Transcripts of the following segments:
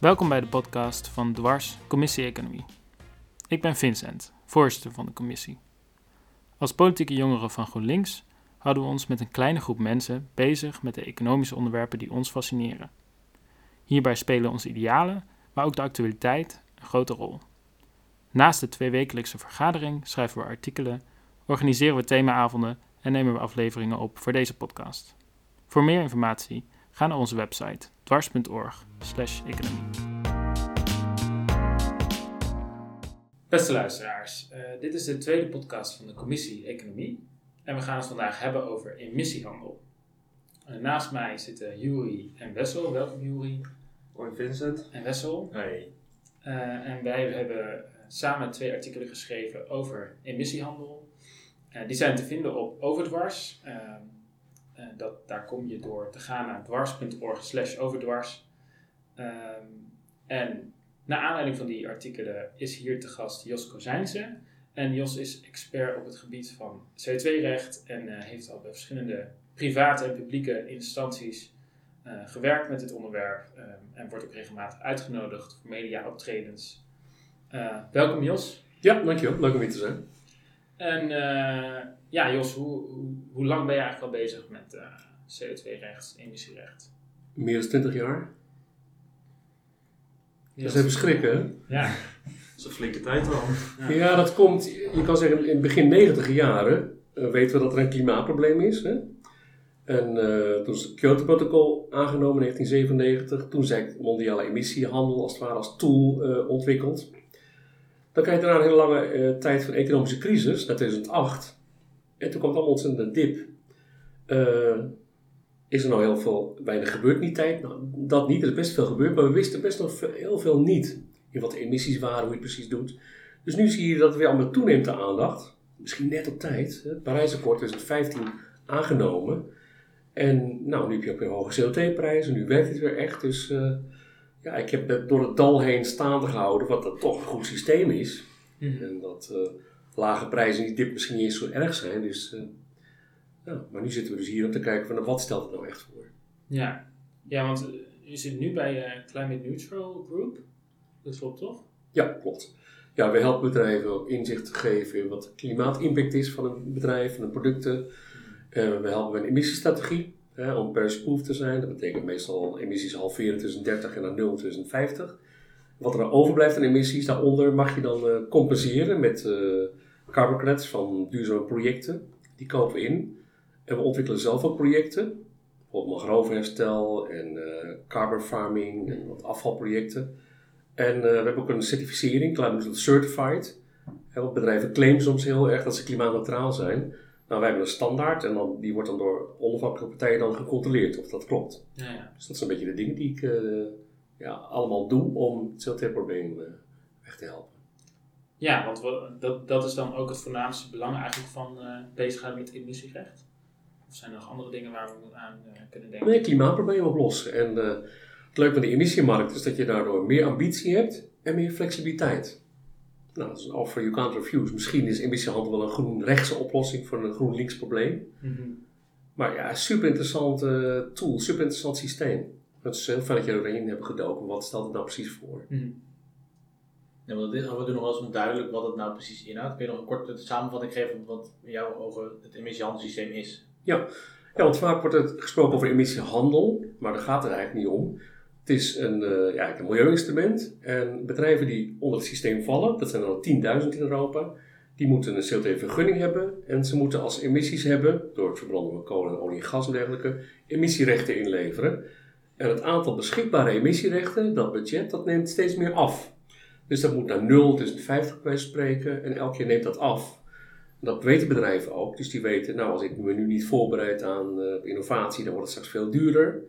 Welkom bij de podcast van Dwars Commissie Economie. Ik ben Vincent, voorzitter van de commissie. Als politieke jongeren van GroenLinks houden we ons met een kleine groep mensen bezig met de economische onderwerpen die ons fascineren. Hierbij spelen onze idealen, maar ook de actualiteit een grote rol. Naast de tweewekelijkse vergadering schrijven we artikelen, organiseren we themaavonden en nemen we afleveringen op voor deze podcast. Voor meer informatie ga naar onze website dwars.org/economie. Beste luisteraars, uh, dit is de tweede podcast van de Commissie Economie en we gaan het vandaag hebben over emissiehandel. Uh, naast mij zitten Juri en Wessel. Welkom Juri. Hoi Vincent. En Wessel. Hey. Uh, en wij hebben samen twee artikelen geschreven over emissiehandel. die zijn te vinden op Overdwars. Ehm, dat, daar kom je door te gaan naar dwars.org slash overdwars. Ehm, en naar aanleiding van die artikelen is hier te gast Jos Kozijnse. En Jos is expert op het gebied van CO2-recht en uh, heeft al bij verschillende private en publieke instanties uh, gewerkt met dit onderwerp. Um, en wordt ook regelmatig uitgenodigd voor media-optredens. Welkom Jos. Ja, dankjewel. Leuk om hier te zijn. En ja, Jos, hoe, hoe, hoe, lang ben je eigenlijk al bezig met CO2-recht, emissierecht? Meer dan 20 jaar. Dat is even schrikken. Ja. Dat is een flinke tijd al. Ja. ja, dat komt, je kan zeggen, in begin 90 jaren uh, weten we dat er een klimaatprobleem is. Hè? En uh, toen is het Kyoto-protocol aangenomen in 1997. Toen zijn mondiale emissiehandel als het ware als tool uh, ontwikkeld. Dan krijg je daarna een hele lange tijd van economische crisis, naar 2008. En toen kwam het allemaal ontzettend dip is er nou heel veel, weinig gebeurd in die tijd? Nou, dat niet, er is best veel gebeurd, maar we wisten best nog heel veel niet. In wat de emissies waren, hoe je het precies doet. Dus nu zie je dat het weer allemaal toeneemt de aandacht. Misschien net op tijd. Het Parijsakkoord is in 2015 aangenomen. En nou, nu heb je ook weer hoge CO2-prijzen, nu werkt het weer echt. Dus uh, ja, ik heb door het dal heen staande gehouden, wat dat toch een goed systeem is. Mm. En dat uh, lage prijzen die dip misschien niet eens zo erg zijn. Dus uh, ja, maar nu zitten we dus hier om te kijken van wat stelt het nou echt voor. Ja, ja want je zit nu bij uh, Climate Neutral Group. Dat klopt toch? Ja, klopt. Ja, we helpen bedrijven ook inzicht te geven in wat de klimaatimpact is van een bedrijf, van een producten. Uh, we helpen met een emissiestrategie hè, om Paris-proof te zijn. Dat betekent meestal emissies halveren in 2030 en naar 0 in 2050. Wat er overblijft aan emissies, daaronder mag je dan uh, compenseren met uh, carbon credits van duurzame projecten. Die kopen we in. En we ontwikkelen zelf ook projecten. Bijvoorbeeld mangrovenherstel en uh, carbon farming en wat afvalprojecten. En uh, we hebben ook een certificering, Climate Certified. En wat bedrijven claimen soms heel erg dat ze klimaatneutraal zijn. Nou, wij hebben een standaard en dan, die wordt dan door onafhankelijke partijen dan gecontroleerd of dat klopt. Ja, ja. Dus dat zijn een beetje de dingen die ik uh, ja, allemaal doe om het CO2-probleem weg te helpen. Ja, want we, dat, dat is dan ook het voornaamste belang eigenlijk van bezigheid met emissierecht? Of zijn er nog andere dingen waar we aan uh, kunnen denken? Nee, klimaatprobleem oplossen. En uh, het leuke van de emissiemarkt is dat je daardoor meer ambitie hebt en meer flexibiliteit. Nou, dat is een offer you can't refuse. Misschien is emissiehandel wel een groen rechtse oplossing voor een groen links probleem. Mm -hmm. Maar ja, super interessante tool, super interessant systeem. Het is heel fijn dat je erin hebt gedoken. Wat stelt het nou precies voor? Mm -hmm. Ja, want dit, we doen nog wel eens onduidelijk wat het nou precies inhoudt. Kun je nog een korte samenvatting geven wat in jouw ogen het emissiehandelssysteem is? Ja. ja, want vaak wordt het gesproken over emissiehandel, maar daar gaat het eigenlijk niet om. Het is een, uh, ja, een milieuinstrument en bedrijven die onder het systeem vallen, dat zijn er 10.000 in Europa, die moeten een CO2-vergunning hebben en ze moeten als emissies hebben, door het verbranden van kolen, olie en gas en dergelijke, emissierechten inleveren. En het aantal beschikbare emissierechten, dat budget, dat neemt steeds meer af. Dus dat moet naar 0 tussen 50 bij spreken en elk jaar neemt dat af. Dat weten bedrijven ook. Dus die weten, nou als ik me nu niet voorbereid aan uh, innovatie, dan wordt het straks veel duurder.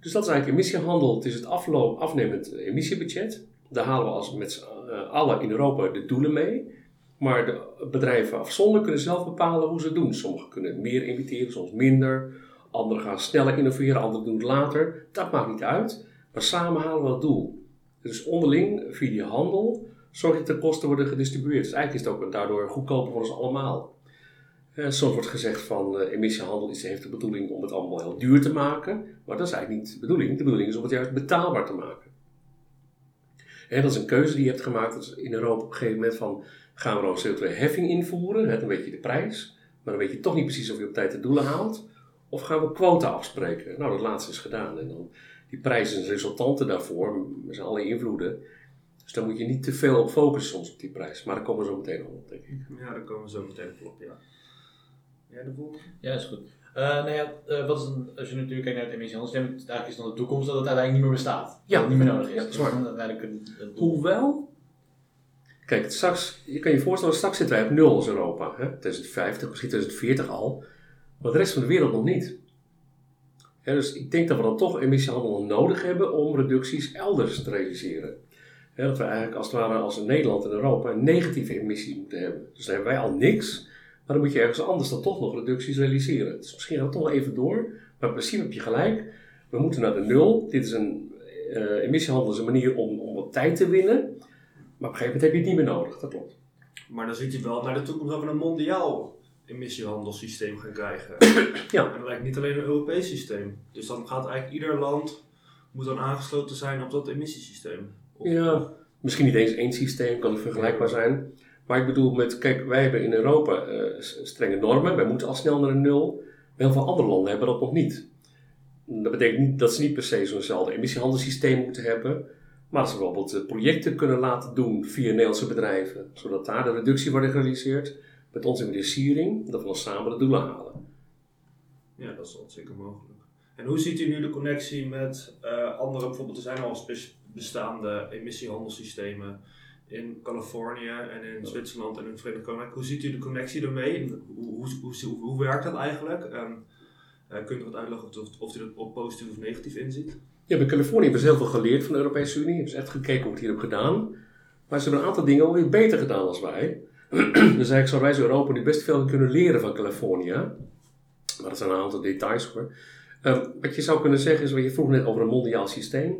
Dus dat is eigenlijk emissiehandel. Het is het afloop, afnemend emissiebudget. Daar halen we als met uh, allen in Europa de doelen mee. Maar de bedrijven afzonderlijk kunnen zelf bepalen hoe ze het doen. Sommigen kunnen meer emitteren, soms minder. Anderen gaan sneller innoveren, anderen doen het later. Dat maakt niet uit. Maar samen halen we het doel. Dus onderling, via die handel, zorg dat de kosten worden gedistribueerd. Dus eigenlijk is het ook daardoor goedkoper voor ons allemaal. Uh, soms wordt gezegd van uh, emissiehandel is, heeft de bedoeling om het allemaal heel duur te maken. Maar dat is eigenlijk niet de bedoeling. De bedoeling is om het juist betaalbaar te maken. En dat is een keuze die je hebt gemaakt is in Europa op een gegeven moment van gaan we dan CO2-heffing invoeren, hè, dan weet je de prijs, maar dan weet je toch niet precies of je op tijd de doelen haalt. Of gaan we quota afspreken? Nou, dat laatste is gedaan. En dan, die prijs is een resultante daarvoor, met alle invloeden. Dus daar moet je niet te veel op focussen soms op die prijs. Maar daar komen we zo meteen op, denk ik. Ja, daar komen we zo meteen op, ja. Ja, de volgende? Ja, is goed. Uh, nou ja, uh, wat is dan, als je natuurlijk kijkt naar het emissiehandelssysteem, eigenlijk is dan de toekomst dat het uiteindelijk niet meer bestaat. Ja. Dat het niet meer nodig is. Ja, Dus zwaar. dan uiteindelijk een, een doel. Hoewel, kijk, straks, je kan je voorstellen, straks zitten wij op nul als Europa. Hè? 2050, misschien 2040 al. Maar de rest van de wereld nog niet. Dus ik denk dat we dan toch emissiehandel nodig hebben om reducties elders te realiseren. Dat we eigenlijk als het ware als Nederland en Europa negatieve emissies moeten hebben. Dus dan hebben wij al niks, maar dan moet je ergens anders dan toch nog reducties realiseren. Dus misschien gaan we toch wel even door, maar in principe heb je gelijk. We moeten naar de nul. Dit is een eh, emissiehandel is een manier om, om wat tijd te winnen. Maar op een gegeven moment heb je het niet meer nodig, dat klopt. Maar dan ziet hij wel naar de toekomst we een mondiaal emissiehandelssysteem gaan krijgen. Ja. En dat lijkt niet alleen een Europees systeem. Dus dan gaat eigenlijk ieder land moet dan aangesloten zijn op dat emissiesysteem. Of- Ja, misschien niet eens één systeem, kan het vergelijkbaar zijn. Maar ik bedoel met, kijk, wij hebben in Europa eh, strenge normen, wij moeten al snel naar een nul. Heel veel andere landen hebben dat nog niet. Dat betekent niet dat ze niet per se zo'nzelfde emissiehandelssysteem moeten hebben. Maar dat ze bijvoorbeeld eh, projecten kunnen laten doen via Nederlandse bedrijven. Zodat daar de reductie wordt gerealiseerd met onze financiering. Dat we samen de doelen halen. Ja, dat is zeker mogelijk. En hoe ziet u nu de connectie met eh, andere, bijvoorbeeld er zijn al bestaande emissiehandelssystemen in Californië en in Zwitserland en in het Verenigd Koninkrijk. Hoe ziet u de connectie daarmee? Hoe, hoe, hoe, werkt dat eigenlijk? En, eh, kunt u wat uitleggen of, of u dat op positief of negatief inziet? Ja, bij Californië hebben ze heel veel geleerd van de Europese Unie. Hebben ze echt gekeken hoe het hier hebben gedaan. Maar ze hebben een aantal dingen alweer beter gedaan dan wij. Dus eigenlijk zouden wij als Europa nu best veel kunnen leren van Californië. Maar dat zijn een aantal details hoor. Ehm, wat je zou kunnen zeggen is, wat je vroeg net over een mondiaal systeem.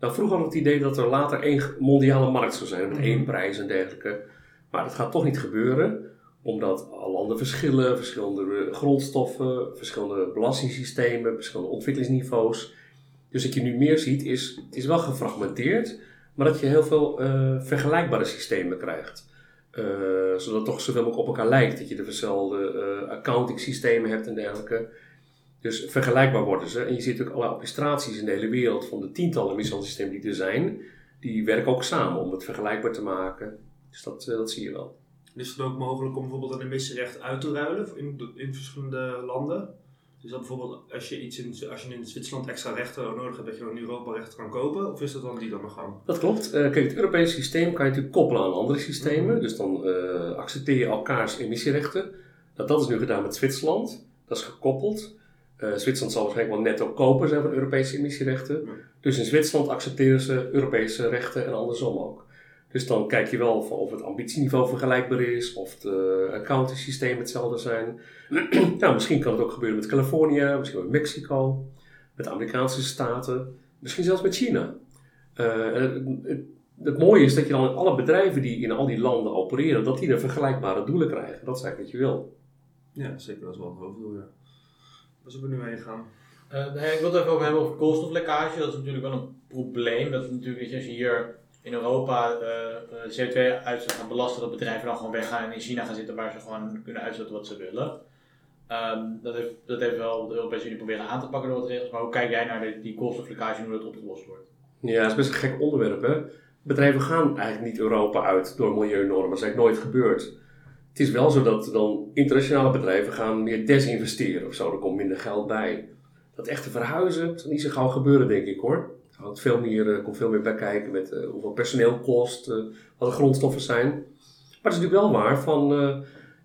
Nou, vroeger hadden we het idee dat er later één mondiale markt zou zijn met één prijs en dergelijke. Maar dat gaat toch niet gebeuren, omdat landen verschillen, verschillende grondstoffen, verschillende belastingssystemen, verschillende ontwikkelingsniveaus. Dus wat je nu meer ziet is, het is wel gefragmenteerd, maar dat je heel veel eh, vergelijkbare systemen krijgt. Eh, zodat het toch zoveel mogelijk op elkaar lijkt. Dat je de dezelfde eh, accounting systemen hebt en dergelijke. Dus vergelijkbaar worden ze. En je ziet ook allerlei orchestraties in de hele wereld van de tientallen emissiehandelssystemen die er zijn. Die werken ook samen om het vergelijkbaar te maken. Dus dat, eh, dat zie je wel. Is het ook mogelijk om bijvoorbeeld een emissierecht uit te ruilen in, in verschillende landen? Dus dat bijvoorbeeld als je, iets in, als je in Zwitserland extra rechten nodig hebt, dat je dan in Europa rechten kan kopen? Of is dat dan niet aan de gang? Dat klopt. Eh, kijk, het Europese systeem kan je natuurlijk koppelen aan andere systemen. Dus dan eh, accepteer je elkaars emissierechten. Nou, dat is nu gedaan met Zwitserland. Dat is gekoppeld. Eh, Zwitserland zal waarschijnlijk wel netto koper zijn van Europese emissierechten. Dus in Zwitserland accepteren ze Europese rechten en andersom ook. Dus dan kijk je wel van of het ambitieniveau vergelijkbaar is, of de accounting systemen hetzelfde zijn. nou, misschien kan het ook gebeuren met Californië, misschien met Mexico, met de Amerikaanse staten, misschien zelfs met China. Eh, het, het, het mooie is dat je dan in alle bedrijven die in al die landen opereren, dat die er vergelijkbare doelen krijgen. Dat is eigenlijk wat je wil. Ja, zeker. Dat is wel het hoofddoel, ja. Waar zullen we nu heen gaan? Eh, ik wil het even over hebben over koolstoflekkage. Dat is natuurlijk wel een probleem. Dat is natuurlijk, je, als je hier in Europa eh, CO2-uitstoot gaan belasten, dat bedrijven dan gewoon weggaan en in China gaan zitten waar ze gewoon kunnen uitstoten wat ze willen. Ehm, dat, heeft, dat heeft wel de Europese Unie proberen aan te pakken door wat regels. Maar hoe kijk jij naar de, die koolstoflekkage en hoe dat opgelost wordt? Ja, dat is best een gek onderwerp. Hè? Bedrijven gaan eigenlijk niet Europa uit door milieunormen. Dat is nooit gebeurd. Het is wel zo dat dan internationale bedrijven gaan meer desinvesteren of zo. Er komt minder geld bij. Dat echte verhuizen dat zal niet zo gauw gebeuren, denk ik hoor. Houdt veel meer, er komt veel meer bij kijken met eh, hoeveel personeel kost, eh, wat de grondstoffen zijn. Maar het is natuurlijk wel waar van, eh,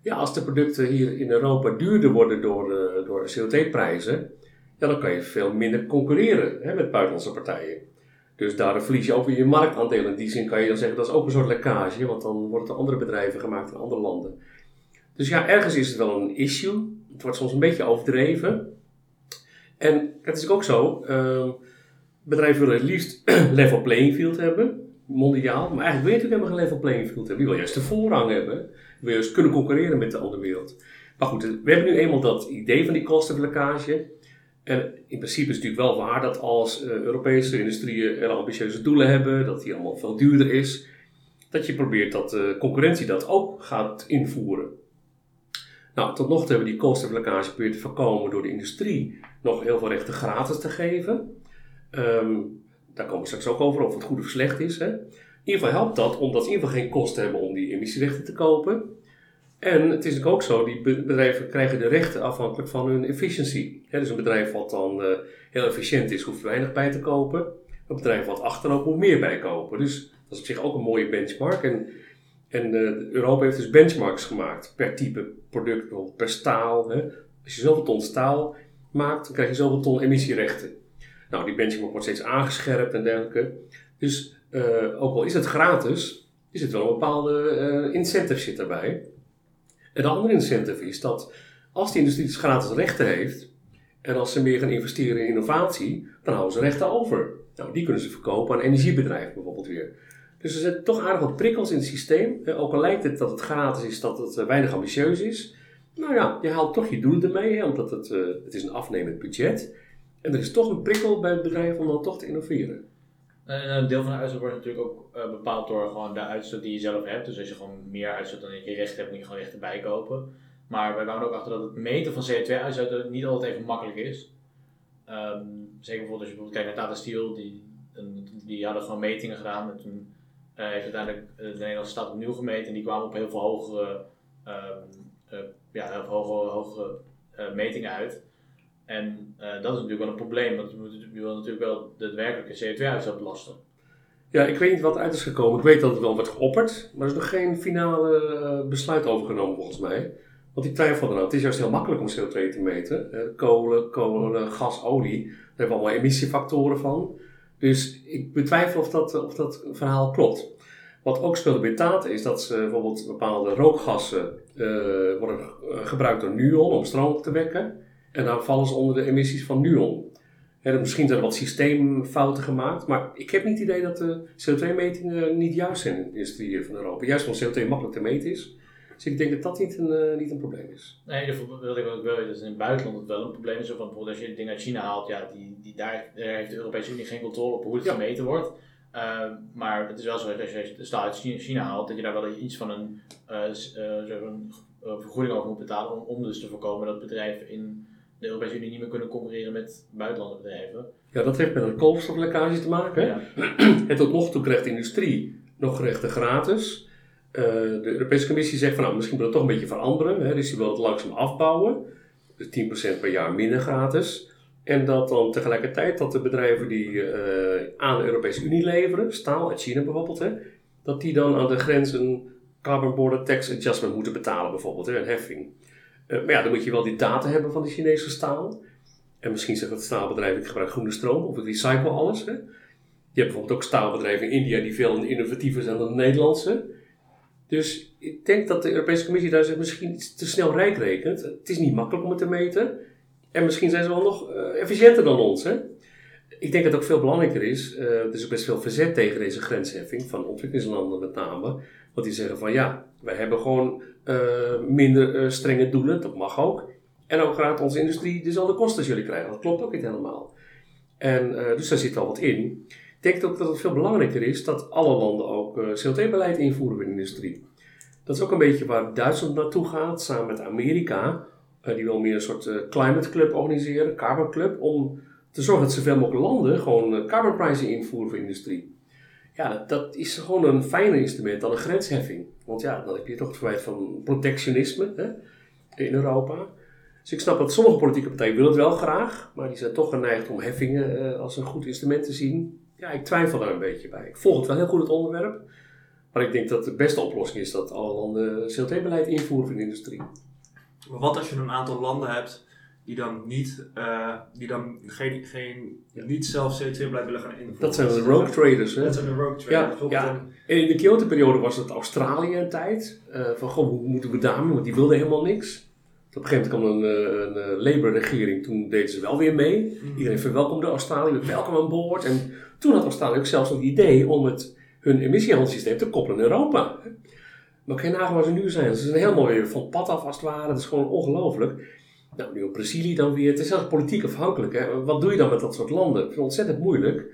ja, als de producten hier in Europa duurder worden door, eh, door CO2-prijzen, ja, dan kan je veel minder concurreren hè, met buitenlandse partijen. Dus daardoor verlies je ook weer je marktaandeel. In die zin kan je dan zeggen dat is ook een soort lekkage, want dan worden er andere bedrijven gemaakt in andere landen. Dus ja, ergens is het wel een issue. Het wordt soms een beetje overdreven. En het is ook zo, eh, bedrijven willen het liefst level playing field hebben, mondiaal. Maar eigenlijk wil je natuurlijk helemaal geen level playing field hebben. Je wil juist de voorrang hebben. Je wil juist kunnen concurreren met de andere wereld. Maar goed, we hebben nu eenmaal dat idee van die kostenlekkage. En in principe is het natuurlijk wel waar dat als uh, Europese industrieën hele ambitieuze doelen hebben, dat die allemaal veel duurder is, dat je probeert dat de concurrentie dat ook gaat invoeren. Nou, tot nog toe hebben we die kostenlekkage geprobeerd te voorkomen door de industrie nog heel veel rechten gratis te geven. Um, daar komen we straks ook over of het goed of slecht is. Hè. In ieder geval helpt dat omdat ze in ieder geval geen kosten hebben om die emissierechten te kopen. En het is natuurlijk ook zo, die bedrijven krijgen de rechten afhankelijk van hun efficiëntie. dus een bedrijf wat dan uh, heel efficiënt is, hoeft weinig bij te kopen. Een bedrijf wat achterop moet meer bijkopen. Dus dat is op zich ook een mooie benchmark. En, en uh, Europa heeft dus benchmarks gemaakt per type product, bijvoorbeeld per staal. Hè. Als je zoveel ton staal maakt, dan krijg je zoveel ton emissierechten. Nou, die benchmark wordt steeds aangescherpt en dergelijke. Dus uh, ook al is het gratis, is het wel een bepaalde uh, incentive zit daarbij. En de andere incentive is dat als die industrie dus gratis rechten heeft, en als ze meer gaan investeren in innovatie, dan houden ze rechten over. Nou, die kunnen ze verkopen aan energiebedrijven bijvoorbeeld weer. Dus er zitten toch aardig wat prikkels in het systeem. Ook al lijkt het dat het gratis is, dat het eh, weinig ambitieus is. Nou ja, je haalt toch je doelen ermee, omdat het, het is een afnemend budget. En er is toch een prikkel bij het bedrijf om dan toch te innoveren. En een deel van de uitstoot wordt natuurlijk ook uh, bepaald door gewoon de uitstoot die je zelf hebt. Dus als je gewoon meer uitstoot dan je recht hebt, moet je gewoon rechten bijkopen. Maar wij kwamen ook achter dat het meten van CO2-uitstoot niet altijd even makkelijk is. Um, zeker bijvoorbeeld als je bijvoorbeeld kijkt naar Tata Steel, die, die hadden gewoon metingen gedaan. En toen uh, heeft uiteindelijk de Nederlandse staat opnieuw gemeten en die kwamen op heel veel hogere, uh, ja, heel hogere, hogere metingen uit. En uh, dat is natuurlijk wel een probleem, want je, wil natuurlijk wel de werkelijke CO2-uitstoot belasten. Ja, ik weet niet wat uit is gekomen. Ik weet dat het wel wordt geopperd, maar er is nog geen finale uh, besluit overgenomen volgens mij. Want ik twijfel eraan. Het is juist heel makkelijk om CO2 te meten. Uh, kolen, kolen, gas, olie. Daar hebben we allemaal emissiefactoren van. Dus ik betwijfel of dat, of dat verhaal klopt. Wat ook speelde bij Tata is dat ze bijvoorbeeld bepaalde rookgassen worden gebruikt door Nuon om stroom te wekken. En dan vallen ze onder de emissies van Nuon. misschien zijn er wat systeemfouten gemaakt, maar ik heb niet het idee dat de CO2-metingen niet juist zijn in de industrie van Europa. Juist omdat CO2 makkelijk te meten is. Dus ik denk dat dat niet een, uh, niet een probleem is. Nee, dat wil ik ook wel weten. Dat in het buitenland het wel een probleem is. Van bijvoorbeeld als je dingen uit China haalt, ja, die, die, daar, heeft de Europese Unie geen controle op hoe het gemeten wordt. Uh, maar het is wel zo dat als je de staal uit China haalt, dat je daar wel iets van een, uh, een vergoeding over moet betalen. Om, om dus te voorkomen dat bedrijven in de Europese Unie niet meer kunnen concurreren met buitenlandse bedrijven. Ja, dat heeft met een koolstoflekkage te maken. Ja. En tot nog toe krijgt de industrie nog rechten gratis. Uh, de Europese Commissie zegt van nou, misschien moet dat toch een beetje veranderen. Hè, dus die wil het langzaam afbouwen. Dus 10% per jaar minder gratis. En dat dan tegelijkertijd dat de bedrijven die uh, aan de Europese Unie leveren, staal uit China bijvoorbeeld, hè, dat die dan aan de grens een carbon border tax adjustment moeten betalen bijvoorbeeld, hè, een heffing. Uh, maar ja, dan moet je wel die data hebben van de Chinese staal. En misschien zegt het staalbedrijf, ik gebruik groene stroom of ik recycle alles. Hè. Je hebt bijvoorbeeld ook staalbedrijven in India die veel innovatiever zijn dan de Nederlandse. Dus ik denk dat de Europese Commissie daar zich misschien iets te snel rijk rekent. Het is niet makkelijk om het te meten. En misschien zijn ze wel nog uh, efficiënter dan ons. Hè? Ik denk dat het ook veel belangrijker is. Uh, er is ook best veel verzet tegen deze grensheffing, van ontwikkelingslanden met name. Want die zeggen van ja, wij hebben gewoon uh, minder uh, strenge doelen, dat mag ook. En ook gaat onze industrie dezelfde kosten als jullie krijgen. Dat klopt ook niet helemaal. En, dus daar zit wel wat in. Ik denk ook dat het veel belangrijker is dat alle landen ook CO2-beleid invoeren in de industrie. Dat is ook een beetje waar Duitsland naartoe gaat, samen met Amerika. die wil meer een soort climate club organiseren, carbon club, om te zorgen dat zoveel mogelijk landen gewoon carbon pricing invoeren voor industrie. Ja, dat, is gewoon een fijner instrument dan een grensheffing. Want ja, dan heb je toch het verwijt van protectionisme hè, in Europa. Dus ik snap dat sommige politieke partijen willen het wel graag, maar die zijn toch geneigd om heffingen uh, als een goed instrument te zien. Ja, ik twijfel daar een beetje bij. Ik volg het wel heel goed, het onderwerp. Maar ik denk dat de beste oplossing is dat alle landen CLT-beleid invoeren voor industrie. Maar wat als je een aantal landen hebt die dan niet, uh, die dan geen, geen, ja. niet zelf CO2-beleid willen gaan invoeren. Dat zijn de rogue traders. Hè? Dat zijn de rogue traders. Ja, ja. En in de Kyoto-periode was het Australië een tijd. Uh, van, goh, hoe moeten we daarmee? Want die wilden helemaal niks. Op een gegeven moment kwam een, een, een Labour-regering, toen deden ze wel weer mee. Mm. Iedereen verwelkomde Australië, welkom aan boord. En toen had Australië ook zelfs een idee om het, hun emissiehandelssysteem te koppelen in Europa. Maar geen nagen waar ze nu zijn. Ze zijn helemaal weer van pad af als het ware. Het is gewoon ongelooflijk. Nou, nu op Brazilië dan weer. Het is zelfs politiek afhankelijk. Hè? Wat doe je dan met dat soort landen? Het is ontzettend moeilijk.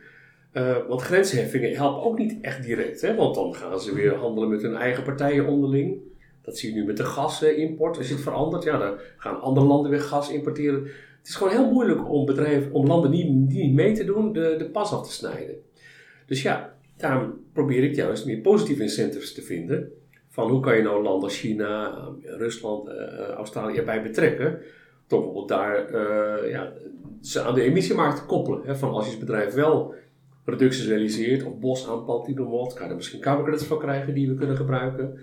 Uh, want grensheffingen helpen ook niet echt direct. Hè? Want dan gaan ze weer handelen met hun eigen partijen onderling. Dat zie je nu met de gasimport. Als je het verandert, ja, dan gaan andere landen weer gas importeren. Het is gewoon heel moeilijk om, bedrijven, om landen die, niet mee te doen, de, de pas af te snijden. Dus ja, daarom probeer ik juist meer positieve incentives te vinden. Van hoe kan je nou landen als China, Rusland, uh, Australië erbij betrekken. Toch bijvoorbeeld daar uh, ja, ze aan de emissiemarkt koppelen. Hè, van als je bedrijf wel reducties realiseert of bos aanpalt die wat, kan je er misschien carbon voor krijgen die we kunnen gebruiken.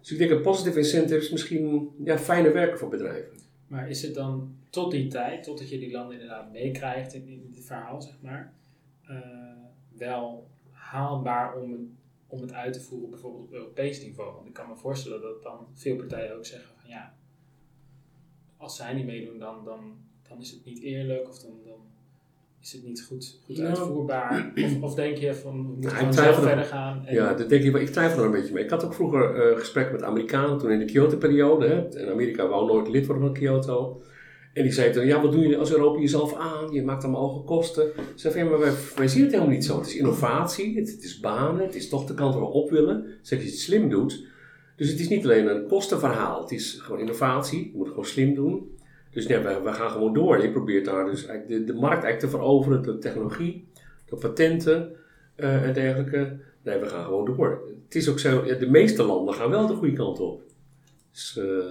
Dus ik denk dat positive incentives misschien ja, fijner werken voor bedrijven. Maar is het dan tot die tijd, totdat je die landen inderdaad meekrijgt in, in het verhaal, zeg maar, uh, wel haalbaar om, om het uit te voeren, bijvoorbeeld op Europees niveau? Want ik kan me voorstellen dat dan veel partijen ook zeggen van ja, als zij niet meedoen, dan, dan, dan is het niet eerlijk of dan, dan is het niet goed, goed uitvoerbaar? Of, of, denk je van, we moeten nou, zelf verder gaan? En ja, dat denk ik, ik twijfel er een beetje mee. Ik had ook vroeger uh, gesprekken met Amerikanen toen in de Kyoto-periode. En Amerika wou nooit lid worden van Kyoto. En die zei toen, ja, wat doen jullie als Europa jezelf aan? Je maakt allemaal hoge kosten. Ze zei maar wij, wij, zien het helemaal niet zo. Het is innovatie, het, het, is banen, het is toch de kant waar we op willen. Zeg je het slim doet. Dus het is niet alleen een kostenverhaal, het is gewoon innovatie. Je moet het gewoon slim doen. Dus nee, we, gaan gewoon door. Je probeert daar dus de, de markt eigenlijk te veroveren, de technologie, de patenten uh, en dergelijke. Nee, we gaan gewoon door. Het is ook zo, de meeste landen gaan wel de goede kant op. Dus uh,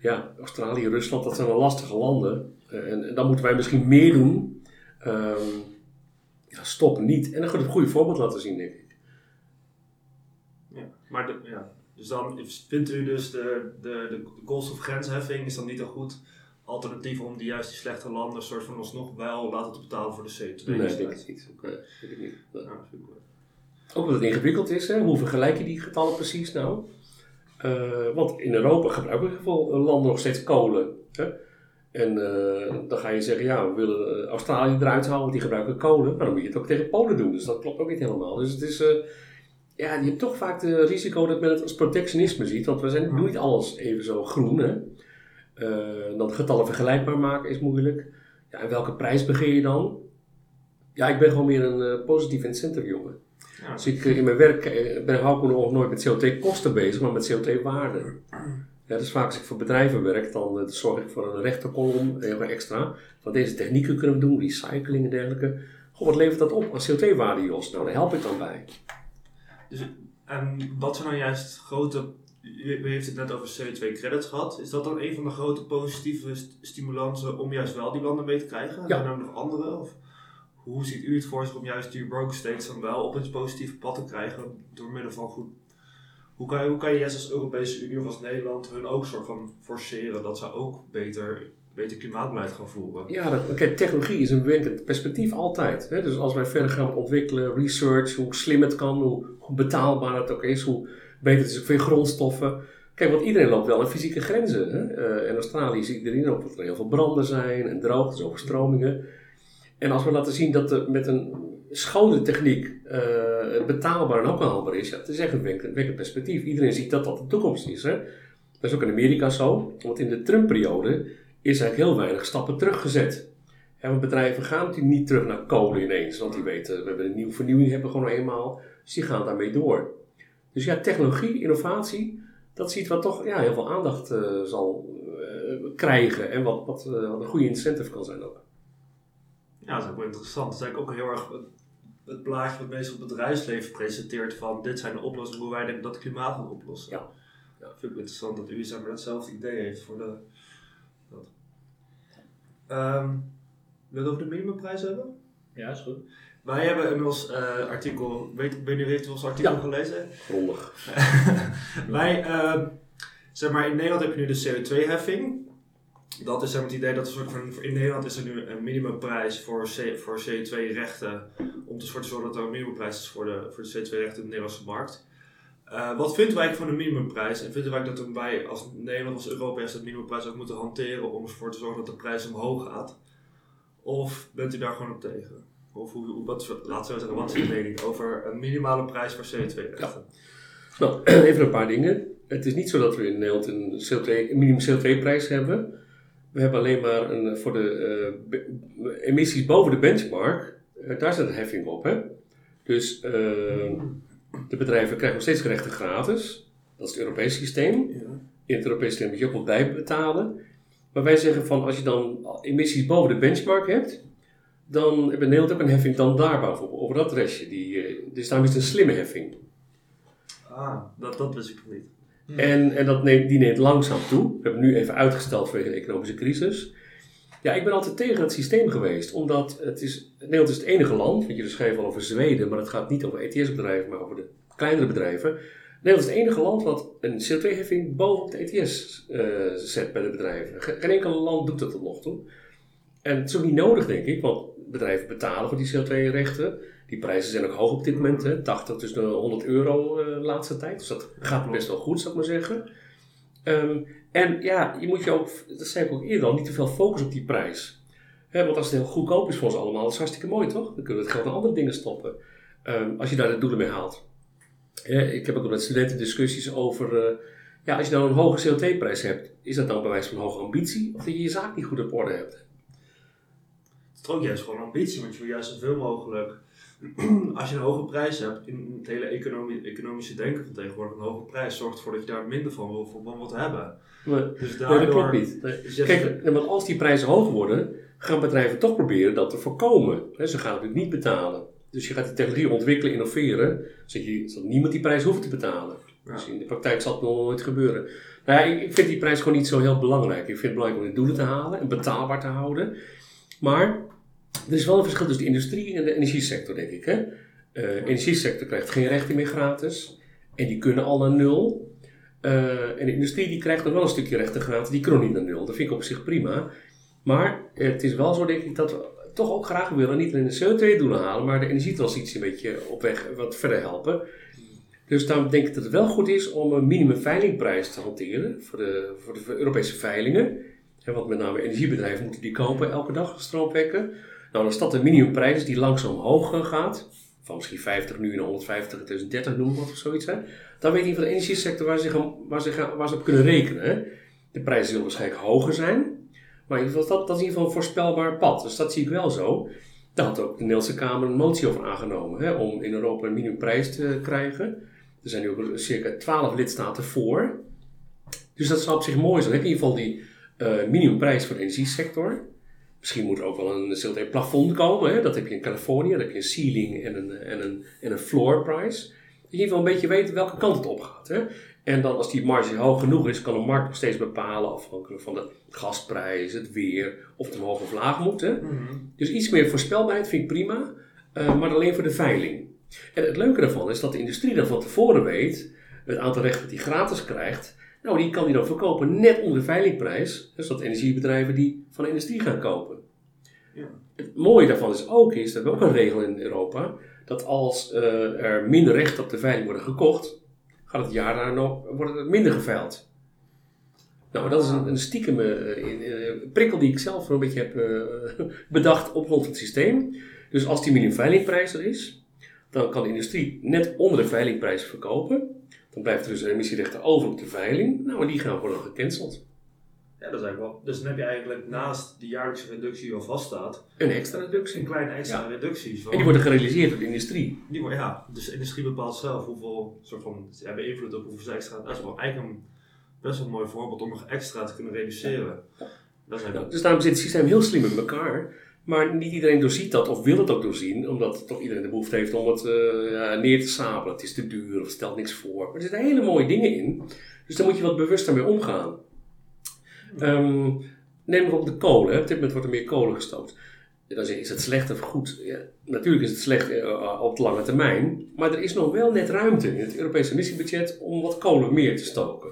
ja, Australië, Rusland, dat zijn wel lastige landen. Uh, en, dan moeten wij misschien meer doen. Um, ja, stoppen niet. En dan gaat het goede voorbeeld laten zien, denk ik. Ja, maar de, ja. Dus dan vindt u dus de, de, de koolstofgrensheffing is dan niet zo goed alternatief om die juist die slechte landen soort van alsnog wel laten te betalen voor de CO2. Nee, dat denk ik niet. Okay. ik niet. Ja. Ook omdat het ingewikkeld is, hè? hoe vergelijk je die getallen precies nou? Uh, want in Europa gebruiken in ieder geval landen nog steeds kolen. Hè? En uh, dan ga je zeggen, ja, we willen Australië eruit halen, want die gebruiken kolen. Maar dan moet je het ook tegen Polen doen, dus dat klopt ook niet helemaal. Dus het is, uh, ja, je hebt toch vaak het risico dat men het als protectionisme ziet, want we zijn, doen niet alles even zo groen. Hè? Uh, dan getallen vergelijkbaar maken is moeilijk. Ja, en welke prijs begeer je dan? Ja, ik ben gewoon meer een uh, positief incentive jongen. Ja. Dus ik, uh, in mijn werk ben, hou ik nog nooit met CO2-kosten bezig, maar met CO2-waarden. Ja, dus vaak als ik voor bedrijven werk, dan zorg ik voor een rechterkolom, extra. Van deze technieken kunnen we doen, recycling en dergelijke. Goh, wat levert dat op als CO2-waarde, Jos? Nou, daar help ik dan bij. Dus, en wat zijn dan juist grote u heeft het net over CO2-credits gehad. Is dat dan een van de grote positieve stimulansen om juist wel die landen mee te krijgen? Ja. Zijn er nog andere? Of hoe ziet u het voor zich om juist die broke states dan wel op het positieve pad te krijgen door middel van goed... Hoe kan, je, hoe kan je juist als Europese Unie of als Nederland hun ook soort van forceren dat ze ook beter, beter klimaatbeleid gaan voeren? Ja, dat, kijk, technologie is een werkend perspectief altijd. Hè? Dus als wij verder gaan ontwikkelen, research, hoe slim het kan, hoe, hoe betaalbaar het ook is, hoe beter is ook veel grondstoffen. Kijk, want iedereen loopt wel aan fysieke grenzen. Hè? Uh, in Australië ziet iedereen ook dat er heel veel branden zijn en droogtes, overstromingen. En als we laten zien dat er met een schone techniek uh, betaalbaar en ook haalbaar is, ja, het is echt een wekkend perspectief. Iedereen ziet dat dat de toekomst is. Hè? Dat is ook in Amerika zo, want in de Trump-periode is eigenlijk heel weinig stappen teruggezet. En bedrijven gaan natuurlijk niet terug naar kolen ineens, want die weten, we hebben een nieuwe vernieuwing hebben we gewoon eenmaal, dus die gaan daarmee door. Dus ja, technologie, innovatie, dat ziet wat toch ja, heel veel aandacht uh, zal uh, krijgen en wat, wat, uh, wat, een goede incentive kan zijn ook. Ja, dat is ook wel interessant. Dat is eigenlijk ook heel erg het plaatje wat meestal het bedrijfsleven presenteert van dit zijn de oplossingen hoe wij dat klimaat gaat oplossen. Ja. ja vind ik interessant dat u zeg maar, hetzelfde idee heeft voor de... Dat. Um, wil je het over de minimumprijs hebben? Ja, is goed. Wij hebben inmiddels uh, artikel, weet, ben je heeft ons artikel ja. gelezen? Grondig. Wij, uh, zeg maar, in Nederland heb je nu de CO2-heffing. Dat is zeg maar, het idee dat er soort van, in Nederland is er nu een minimumprijs voor, C, voor CO2-rechten. Om te zorgen dat er een minimumprijs is voor de, voor de CO2-rechten in de Nederlandse markt. Uh, wat vinden wij van de minimumprijs? En vinden wij dat wij als Nederland, als Europees, dat minimumprijs ook moeten hanteren om ervoor te zorgen dat de prijs omhoog gaat? Of bent u daar gewoon op tegen? Of hoe, wat, laten we zeggen, wat is uw mening over een minimale prijs voor CO2-rechten? Nou, even een paar dingen. Het is niet zo dat we in Nederland een, CO2, een minimum CO2-prijs hebben. We hebben alleen maar een, voor de eh, emissies boven de benchmark, eh, daar zit een heffing op. Hè? Dus eh, de bedrijven krijgen nog steeds rechten gratis. Dat is het Europese systeem. Ja. In het Europese systeem moet je ook wel bijbetalen. Maar wij zeggen van als je dan emissies boven de benchmark hebt, dan hebben Nederland ook een heffing dan daarboven, over dat restje. Die, dus daarom is het een slimme heffing. Ah, dat, dat wist ik nog niet. En, en dat neemt, die neemt langzaam toe. We hebben nu even uitgesteld vanwege de economische crisis. Ja, ik ben altijd tegen het systeem geweest, omdat het is, Nederland is het enige land, want jullie schrijven al over Zweden, maar het gaat niet over ETS-bedrijven, maar over de kleinere bedrijven. Nederland is het enige land wat een CO2-heffing bovenop de ETS eh, zet bij de bedrijven. Ge- Geen enkel land doet dat tot nog toe. En het is ook niet nodig, denk ik, want bedrijven betalen voor die CO2-rechten. Die prijzen zijn ook hoog op dit moment, hè? 80 tot de 100 euro eh, de laatste tijd. Dus dat gaat best wel goed, zou ik maar zeggen. Ehm, en ja, je moet je ook, dat zei ik ook eerder al, niet te veel focussen op die prijs. Hè, want als het heel goedkoop is voor ons allemaal, dat is hartstikke mooi toch? Dan kunnen we het geld naar andere dingen stoppen. Ehm, als je daar de doelen mee haalt. Ik heb ook met studenten discussies over, eh, ja, als je dan een hoge CO2-prijs hebt, is dat dan bewijs van hoge ambitie of dat je je zaak niet goed op orde hebt? Het is ook juist gewoon ambitie, want je wil juist zoveel mogelijk. Als je een hoge prijs hebt, in het hele economie, economische denken van tegenwoordig, een hoge prijs zorgt ervoor dat je daar minder van wil, van wilt hebben. Dus nee, daardoor. dat klopt niet. Nee. Kijk, want als die prijzen hoog worden, gaan bedrijven toch proberen dat te voorkomen. Ze gaan natuurlijk niet betalen. Dus je gaat die technologie ontwikkelen, innoveren, zodat, je, zodat niemand die prijs hoeft te betalen. Ja. Dus in de praktijk zal het nog nooit gebeuren. Nou ja, ik, ik vind die prijs gewoon niet zo heel belangrijk. Ik vind het belangrijk om de doelen te halen en betaalbaar te houden. Maar er is wel een verschil tussen de industrie en de energiesector, denk ik. Hè? Eh, de energiesector krijgt geen rechten meer gratis. En die kunnen al naar nul. Eh, en de industrie die krijgt nog wel een stukje rechten gratis. Die kunnen niet naar nul. Dat vind ik op zich prima. Maar het is wel zo, denk ik, dat we toch ook graag willen niet alleen de CO2-doelen halen, maar de energietransitie een beetje op weg wat verder helpen. Dus daarom denk ik dat het wel goed is om een minimumveilingprijs te hanteren voor de, voor de Europese veilingen. Want met name energiebedrijven moeten die kopen elke dag stroomwekken. Nou, als dat de minimumprijs die langzaam omhoog eh, gaat, van misschien 50 nu naar 150 in 2030 noemen wat of zoiets, dan weet je van de energiesector waar ze, gaan, waar, ze gaan, waar ze op kunnen rekenen. De prijzen zullen waarschijnlijk hoger zijn, maar in ieder geval, dat, dat is in ieder geval een voorspelbaar pad. Dus dat zie ik wel zo. Daar had ook de Nederlandse Kamer een motie over aangenomen hè, om in Europa een minimumprijs te krijgen. Er zijn nu ook circa 12 lidstaten voor. Dus dat zou op zich mooi zijn. In ieder geval die eh, minimumprijs voor de energiesector. Misschien moet er ook wel een CO2-plafond komen. Hè? Dat heb je in Californië. Dan heb je een ceiling en een, en een, en een floor price. Dat je in ieder geval een beetje weet welke kant het op gaat. Hè? En dan als die marge hoog genoeg is, kan de markt nog steeds bepalen, afhankelijk van de gasprijs, het weer, of het omhoog of laag moet. Hè? Mhm. Dus iets meer voorspelbaarheid vind ik prima, eh, maar alleen voor de veiling. En het leuke daarvan is dat de industrie dan van tevoren weet, het aantal rechten dat hij gratis krijgt, nou die kan hij dan verkopen net onder de veilingprijs, dus dat energiebedrijven die van de industrie gaan kopen. Ja. Het mooie daarvan is ook, is dat we ook een regel in Europa, dat als eh, er minder rechten op de veiling worden gekocht, gaat het jaar daarna nog, wordt het minder geveild. Nou, dat is een, een stiekem eh, eh, prikkel die ik zelf een beetje heb bedacht op grond van het systeem. Dus als die minimumveilingprijs er is, dan kan de industrie net onder de veilingprijs verkopen. Dan blijft er dus een emissierechten over op de veiling. Nou, en die gaan worden gecanceld. Ja, dat is eigenlijk wel. Dus dan heb je eigenlijk naast die jaarlijkse reductie die al vaststaat, Een extra een reductie. kleine extra Ja. reductie. En die worden gerealiseerd door de industrie. die worden- ja, dus de industrie bepaalt zelf hoeveel soort van, ze hebben invloed op hoeveel ze extra. Dat is wel eigenlijk een best wel een mooi voorbeeld om nog extra te kunnen reduceren. Dat is Ja, dus daarom zit het systeem heel slim in elkaar. Maar niet iedereen doorziet dat of wil het ook doorzien, omdat toch iedereen de behoefte heeft om het eh, neer te sabelen. Het is te duur of stelt niks voor. Er zitten hele mooie dingen in. Dus daar moet je wat bewuster mee omgaan. Ehm, neem bijvoorbeeld de kolen. Op dit moment wordt er meer kolen gestookt. Dan zeg je, is het slecht of goed? Ja, natuurlijk is het slecht eh, op de lange termijn. Maar er is nog wel net ruimte in het Europese emissiebudget om wat kolen meer te stoken.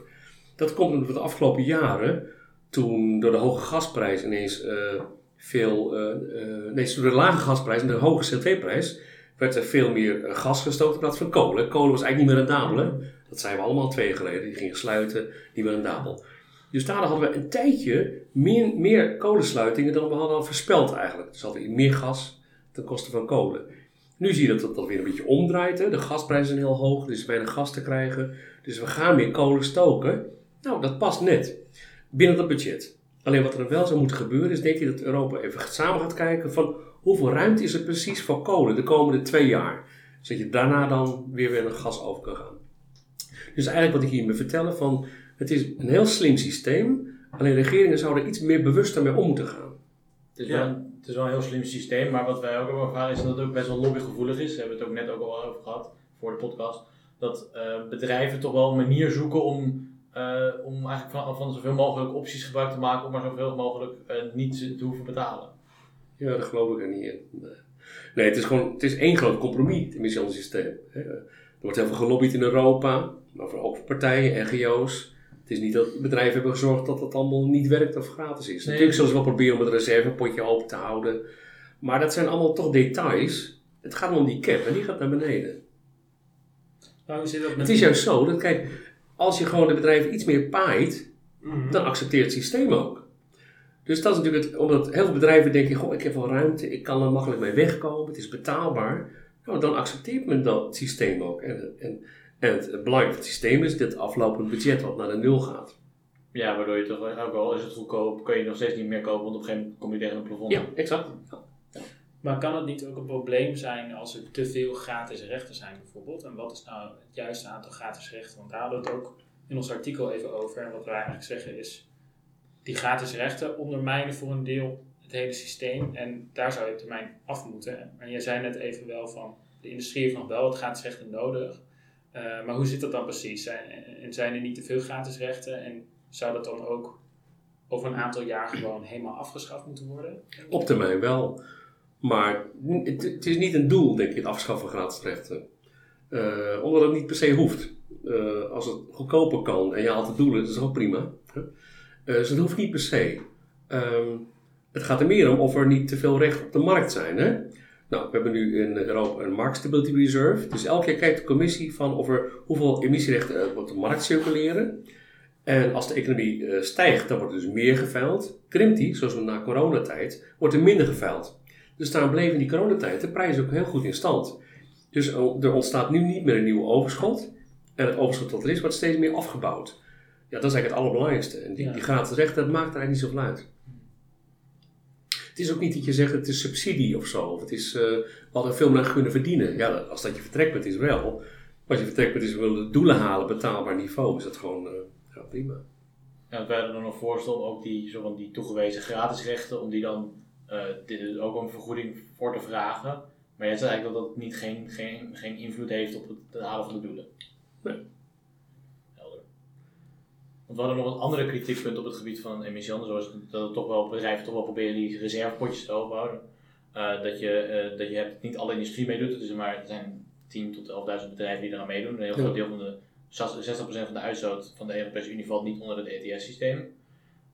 Dat komt omdat we de afgelopen jaren, toen door de hoge gasprijs ineens eh, veel... eh, eh, nee, door de lage gasprijs en de hoge CO2-prijs werd er veel meer eh, gas gestookt in plaats van kolen. Kolen was eigenlijk niet meer rendabel. Dat zeiden we allemaal twee jaar geleden. Die gingen sluiten, niet meer rendabel. Dus daardoor hadden we een tijdje meer, meer kolensluitingen dan we hadden voorspeld eigenlijk. Dus hadden we meer gas ten koste van kolen. Nu zie je dat dat, weer een beetje omdraait. Hè? De gasprijzen zijn heel hoog, is weinig gas te krijgen. Dus we gaan meer kolen stoken. Nou, dat past net binnen dat budget. Alleen wat er wel zou moeten gebeuren is, denk ik, dat Europa even samen gaat kijken van hoeveel ruimte is er precies voor kolen de komende twee jaar. Zodat je daarna dan weer weer naar gas over kan gaan. Dus eigenlijk wat ik hier me vertellen van, het is een heel slim systeem, alleen regeringen zouden er iets meer bewuster mee om moeten gaan. Het is, Ja. wel, een- het is wel een heel slim systeem, maar wat wij ook hebben ervaren is dat het ook best wel lobbygevoelig is. Daar hebben we het ook net ook al over gehad voor de podcast. Dat eh, bedrijven toch wel een manier zoeken om, eh, om eigenlijk van, van zoveel mogelijk opties gebruik te maken om maar zoveel mogelijk eh, niet te hoeven betalen. Ja, daar geloof ik er niet in. Nee, het is gewoon, het is één groot compromis, het emissiehandelssysteem. hè. Er wordt heel veel gelobbyd in Europa, maar voor ook voor partijen, NGO's. Het is niet dat bedrijven hebben gezorgd dat het allemaal niet werkt of gratis is. Nee. Natuurlijk zullen ze wel proberen om het reservepotje open te houden. Maar dat zijn allemaal toch details. Het gaat om die cap en die gaat naar beneden. Nou, dat Het is juist zo dat, kijk, als je gewoon de bedrijven iets meer paait, Mhm. dan accepteert het systeem ook. Dus dat is natuurlijk het, omdat heel veel bedrijven denken, goh, ik heb wel ruimte, ik kan er makkelijk mee wegkomen, het is betaalbaar. Nou, dan accepteert men dat systeem ook. En, en, en het belangrijk van het systeem is dit aflopend budget wat naar de nul gaat. Ja, waardoor je toch ook al is het goedkoop, kun je nog steeds niet meer kopen, want op een gegeven moment kom je tegen een plafond. Ja, exact. Maar kan het niet ook een probleem zijn als er te veel gratis rechten zijn bijvoorbeeld? En wat is nou het juiste aantal gratis rechten? Want daar hadden we het ook in ons artikel even over. En wat wij eigenlijk zeggen is, die gratis rechten ondermijnen voor een deel het hele systeem. En daar zou je op termijn af moeten. En jij zei net even wel van, de industrie heeft nog wel wat gratis rechten nodig. Eh, maar hoe zit dat dan precies? Zijn, en zijn er niet te veel gratis rechten? En zou dat dan ook over een aantal jaar gewoon helemaal afgeschaft moeten worden? Op termijn wel. Maar het, het is niet een doel, denk ik, het afschaffen van gratis rechten. Eh, omdat het niet per se hoeft. Eh, als het goedkoper kan en je haalt de doelen, dat is ook prima. Eh, dus het hoeft niet per se. Ehm, het gaat er meer om of er niet te veel rechten op de markt zijn. Hè? Nou, we hebben nu in Europa een Market Stability Reserve. Dus elke keer kijkt de commissie van of er hoeveel emissierechten er op de markt circuleren. En als de economie stijgt, dan wordt er dus meer geveild. Krimpt die, zoals we na coronatijd, wordt er minder geveild. Dus daarom bleven in die coronatijd de prijzen ook heel goed in stand. Dus er ontstaat nu niet meer een nieuw overschot. En het overschot dat er is, wordt steeds meer afgebouwd. Ja, dat is eigenlijk het allerbelangrijkste. En die, Ja. die gratis rechten, dat maakt er eigenlijk niet zoveel uit. Het is ook niet dat je zegt het is subsidie of zo. Of het is, eh we hadden veel meer kunnen verdienen. Ja, als dat je vertrekpunt is wel. Als je vertrekpunt is, we willen doelen halen, betaalbaar niveau, is dat gewoon eh, ja, prima. En wij hadden er nog voorstel ook die, zo van die toegewezen gratis rechten, om die dan dit, ook een vergoeding voor te vragen. Maar jij zegt eigenlijk dat dat niet geen, geen, geen invloed heeft op het, halen van de doelen. Nee. Helder. Want we hadden nog een andere kritiekpunt op het gebied van emissiehandel, zoals dat het toch wel, bedrijven toch wel proberen die reservepotjes te overhouden. Eh, dat, je, eh, dat je hebt, niet alle industrie meedoet, het is maar, er zijn 10 tot 11.000 bedrijven die eraan meedoen. Een heel groot deel van de 60% van de uitstoot van de Europese Unie valt niet onder het ETS-systeem.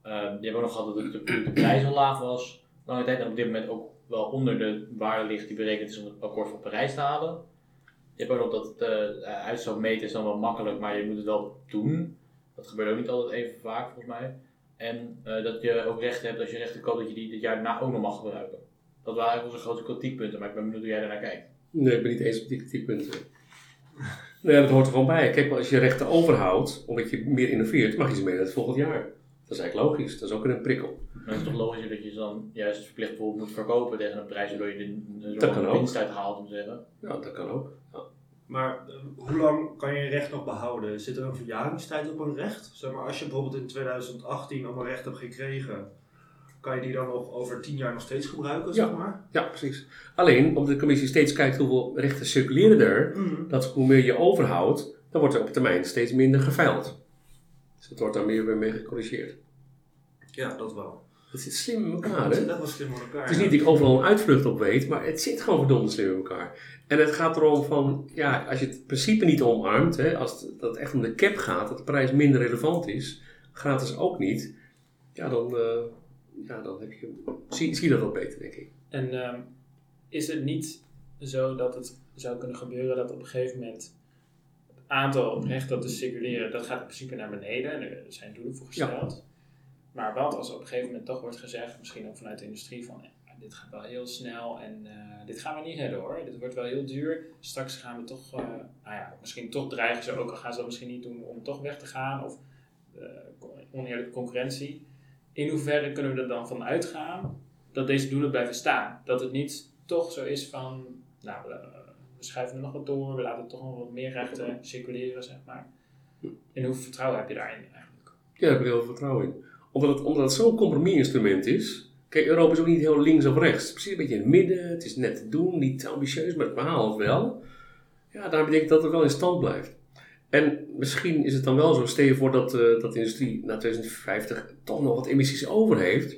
Uh, die hebben ook nog gehad dat de, de, de prijs al laag was. Lange tijd en op dit moment ook wel onder de waarde ligt die berekend is om het akkoord van Parijs te halen. Je hebt ook dat de uitstoot meten is dan wel makkelijk, maar je moet het wel doen. Dat gebeurt ook niet altijd even vaak volgens mij. En uh, dat je ook rechten hebt als je rechten koopt dat je die dit jaar daarna ook nog mag gebruiken. Dat waren onze grote kritiekpunten, maar ik ben benieuwd hoe jij daarnaar kijkt. Nee, ik ben niet eens op die kritiekpunten. Nee, dat hoort er gewoon bij. Kijk, maar als je rechten overhoudt, omdat je meer innoveert, mag je ze mee naar het volgend jaar. Dat is eigenlijk logisch. Dat is ook een prikkel. Maar het is toch logisch dat je ze dan juist verplicht bijvoorbeeld moet verkopen tegen een prijs waardoor je de, de, winst uithaalt, om te zeggen. Ja, dat kan ook. Ja. Maar eh, hoe lang kan je een recht nog behouden? Zit er een verjaringstijd op een recht? Zeg maar, als je bijvoorbeeld in 2018 allemaal recht hebt gekregen, kan je die dan nog over 10 jaar nog steeds gebruiken, zeg maar? ja, precies. Alleen, omdat de commissie steeds kijkt hoeveel rechten circuleren er, Mhm. dat hoe meer je overhoudt, dan wordt er op termijn steeds minder geveild. Dus dat wordt daar meer weer mee gecorrigeerd. Ja, dat wel. Dat zit slim in elkaar, hè? Dat was slim aan elkaar. Het is ja. niet dat ik overal een uitvlucht op weet, maar het zit gewoon verdomd slim in elkaar. En het gaat erom van, ja, als je het principe niet omarmt, hè, als het, dat het echt om de cap gaat, dat de prijs minder relevant is, gratis ook niet, ja, dan, eh, ja, dan heb je, zie, dat wat beter, denk ik. En ehm, is het niet zo dat het zou kunnen gebeuren dat op een gegeven moment het aantal rechten dat dus circuleren, dat gaat in principe naar beneden en er zijn doelen voor Ja. gesteld. Maar wat als op een gegeven moment toch wordt gezegd, misschien ook vanuit de industrie, van dit gaat wel heel snel en eh, dit gaan we niet redden hoor. Dit wordt wel heel duur. Straks gaan we toch, eh, nou ja, misschien toch dreigen ze ook, al gaan ze dat misschien niet doen om toch weg te gaan of eh, oneerlijke concurrentie. in hoeverre kunnen we er dan van uitgaan dat deze doelen blijven staan? Dat het niet toch zo is van, nou, we, schuiven er nog wat door, we laten toch nog wat meer rechten circuleren, zeg maar. En hoeveel vertrouwen heb je daarin eigenlijk? Ja, daar heb ik heel veel vertrouwen in. Omdat het, omdat het zo'n compromis-instrument is. Kijk, Europa is ook niet heel links of rechts. Precies een beetje in het midden. Het is net te doen, niet te ambitieus, maar het verhaal wel. Ja, daar betekent dat het wel in stand blijft. En misschien is het dan wel zo, stel je voor dat, eh, dat de industrie na 2050 toch nog wat emissies over heeft.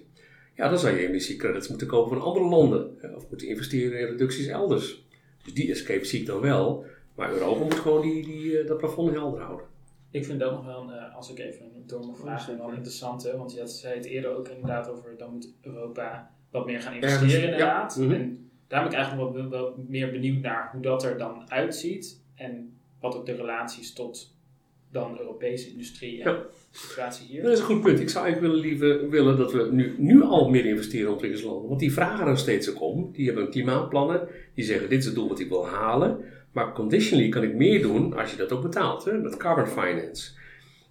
Ja, dan zou je emissiecredits moeten kopen van andere landen. eh, Of moeten investeren in reducties elders. Dus die escape zie ik dan wel. Maar Europa moet gewoon die, die, eh, dat plafond helder houden. Ik vind dat nog wel, een, eh, als ik even door mag vragen, wel interessant. Hè? Want je had, zei het eerder ook inderdaad over, dan moet Europa wat meer gaan investeren Ergens, ja. inderdaad. Mhm. En daar ben ik eigenlijk wel, wel meer benieuwd naar hoe dat er dan uitziet. En wat ook de relaties tot dan Europese industrie en Ja. situatie hier. Dat is een goed punt. Ik zou eigenlijk willen, liever willen dat we nu, nu al meer investeren in ontwikkelingslanden. Want die vragen er steeds ook om. Die hebben klimaatplannen. Die zeggen dit is het doel wat ik wil halen. Maar conditionally kan ik meer doen als je dat ook betaalt. Hè? Met carbon finance.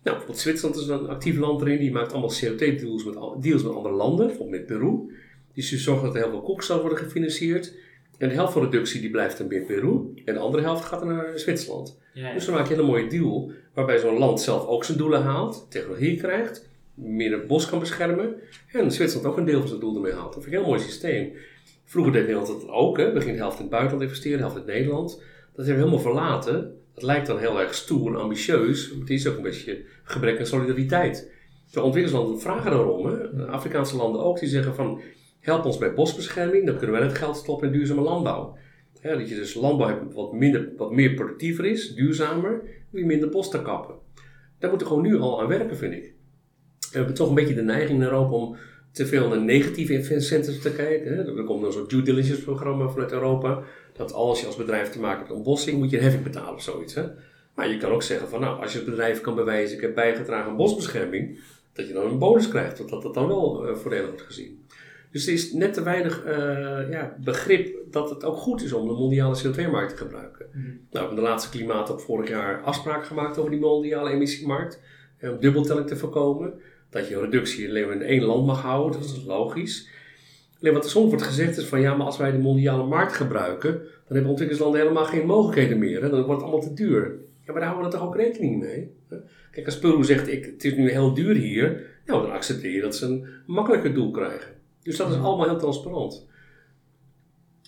Nou, bijvoorbeeld Zwitserland is een actief land erin. Die maakt allemaal CO2-deals met, al- deals met andere landen. Bijvoorbeeld met Peru. Die zorgt dat er heel veel koksel worden gefinancierd. En de helft van de reductie die blijft dan in Peru. En de andere helft gaat dan naar Zwitserland. Ja, ja. Dus dan maak je een hele mooie deal waarbij zo'n land zelf ook zijn doelen haalt, technologie krijgt, meer het bos kan beschermen en Zwitserland ook een deel van zijn doel ermee haalt. Dat vind ik een heel mooi systeem. Vroeger deed Nederland dat ook, hè. we gingen de helft in het buitenland investeren, de helft in Nederland. Dat hebben we helemaal verlaten. Dat lijkt dan heel erg stoer en ambitieus, maar het is ook een beetje gebrek aan solidariteit. De ontwikkelingslanden vragen daarom, hè. de Afrikaanse landen ook, die zeggen van help ons bij bosbescherming, dan kunnen wij het geld stoppen in duurzame landbouw. Dat je dus landbouw hebt wat, minder, wat meer productiever is, duurzamer, wil je minder bos te kappen. Daar moeten we gewoon nu al aan werken, vind ik. We hebben toch een beetje de neiging in Europa om te veel naar negatieve incentives te kijken. Hè. Er komt dan zo'n due diligence programma vanuit Europa. Dat als je als bedrijf te maken hebt met ontbossing, moet je een heffing betalen of zoiets. Maar je kan ook zeggen van nou, als je het bedrijf kan bewijzen, ik heb bijgedragen aan bosbescherming, dat je dan een bonus krijgt. Dat dat, dan wel uh, voordelig wordt gezien. Dus er is net te weinig uh, ja, begrip dat het ook goed is om de mondiale CO2-markt te gebruiken. Mhm. Nou, we hebben de laatste klimaat op vorig jaar afspraken gemaakt over die mondiale emissiemarkt. eh, Om dubbeltelling te voorkomen. Dat je een reductie alleen maar in één land mag houden, dat is logisch. Alleen wat er soms wordt gezegd is van ja, maar als wij de mondiale markt gebruiken, dan hebben ontwikkelingslanden helemaal geen mogelijkheden meer. Hè? Dan wordt het allemaal te duur. Ja, maar daar houden we toch ook rekening mee? Kijk, als Peru zegt, ik, het is nu heel duur hier, nou, dan accepteer je dat ze een makkelijker doel krijgen. Dus dat is allemaal heel transparant.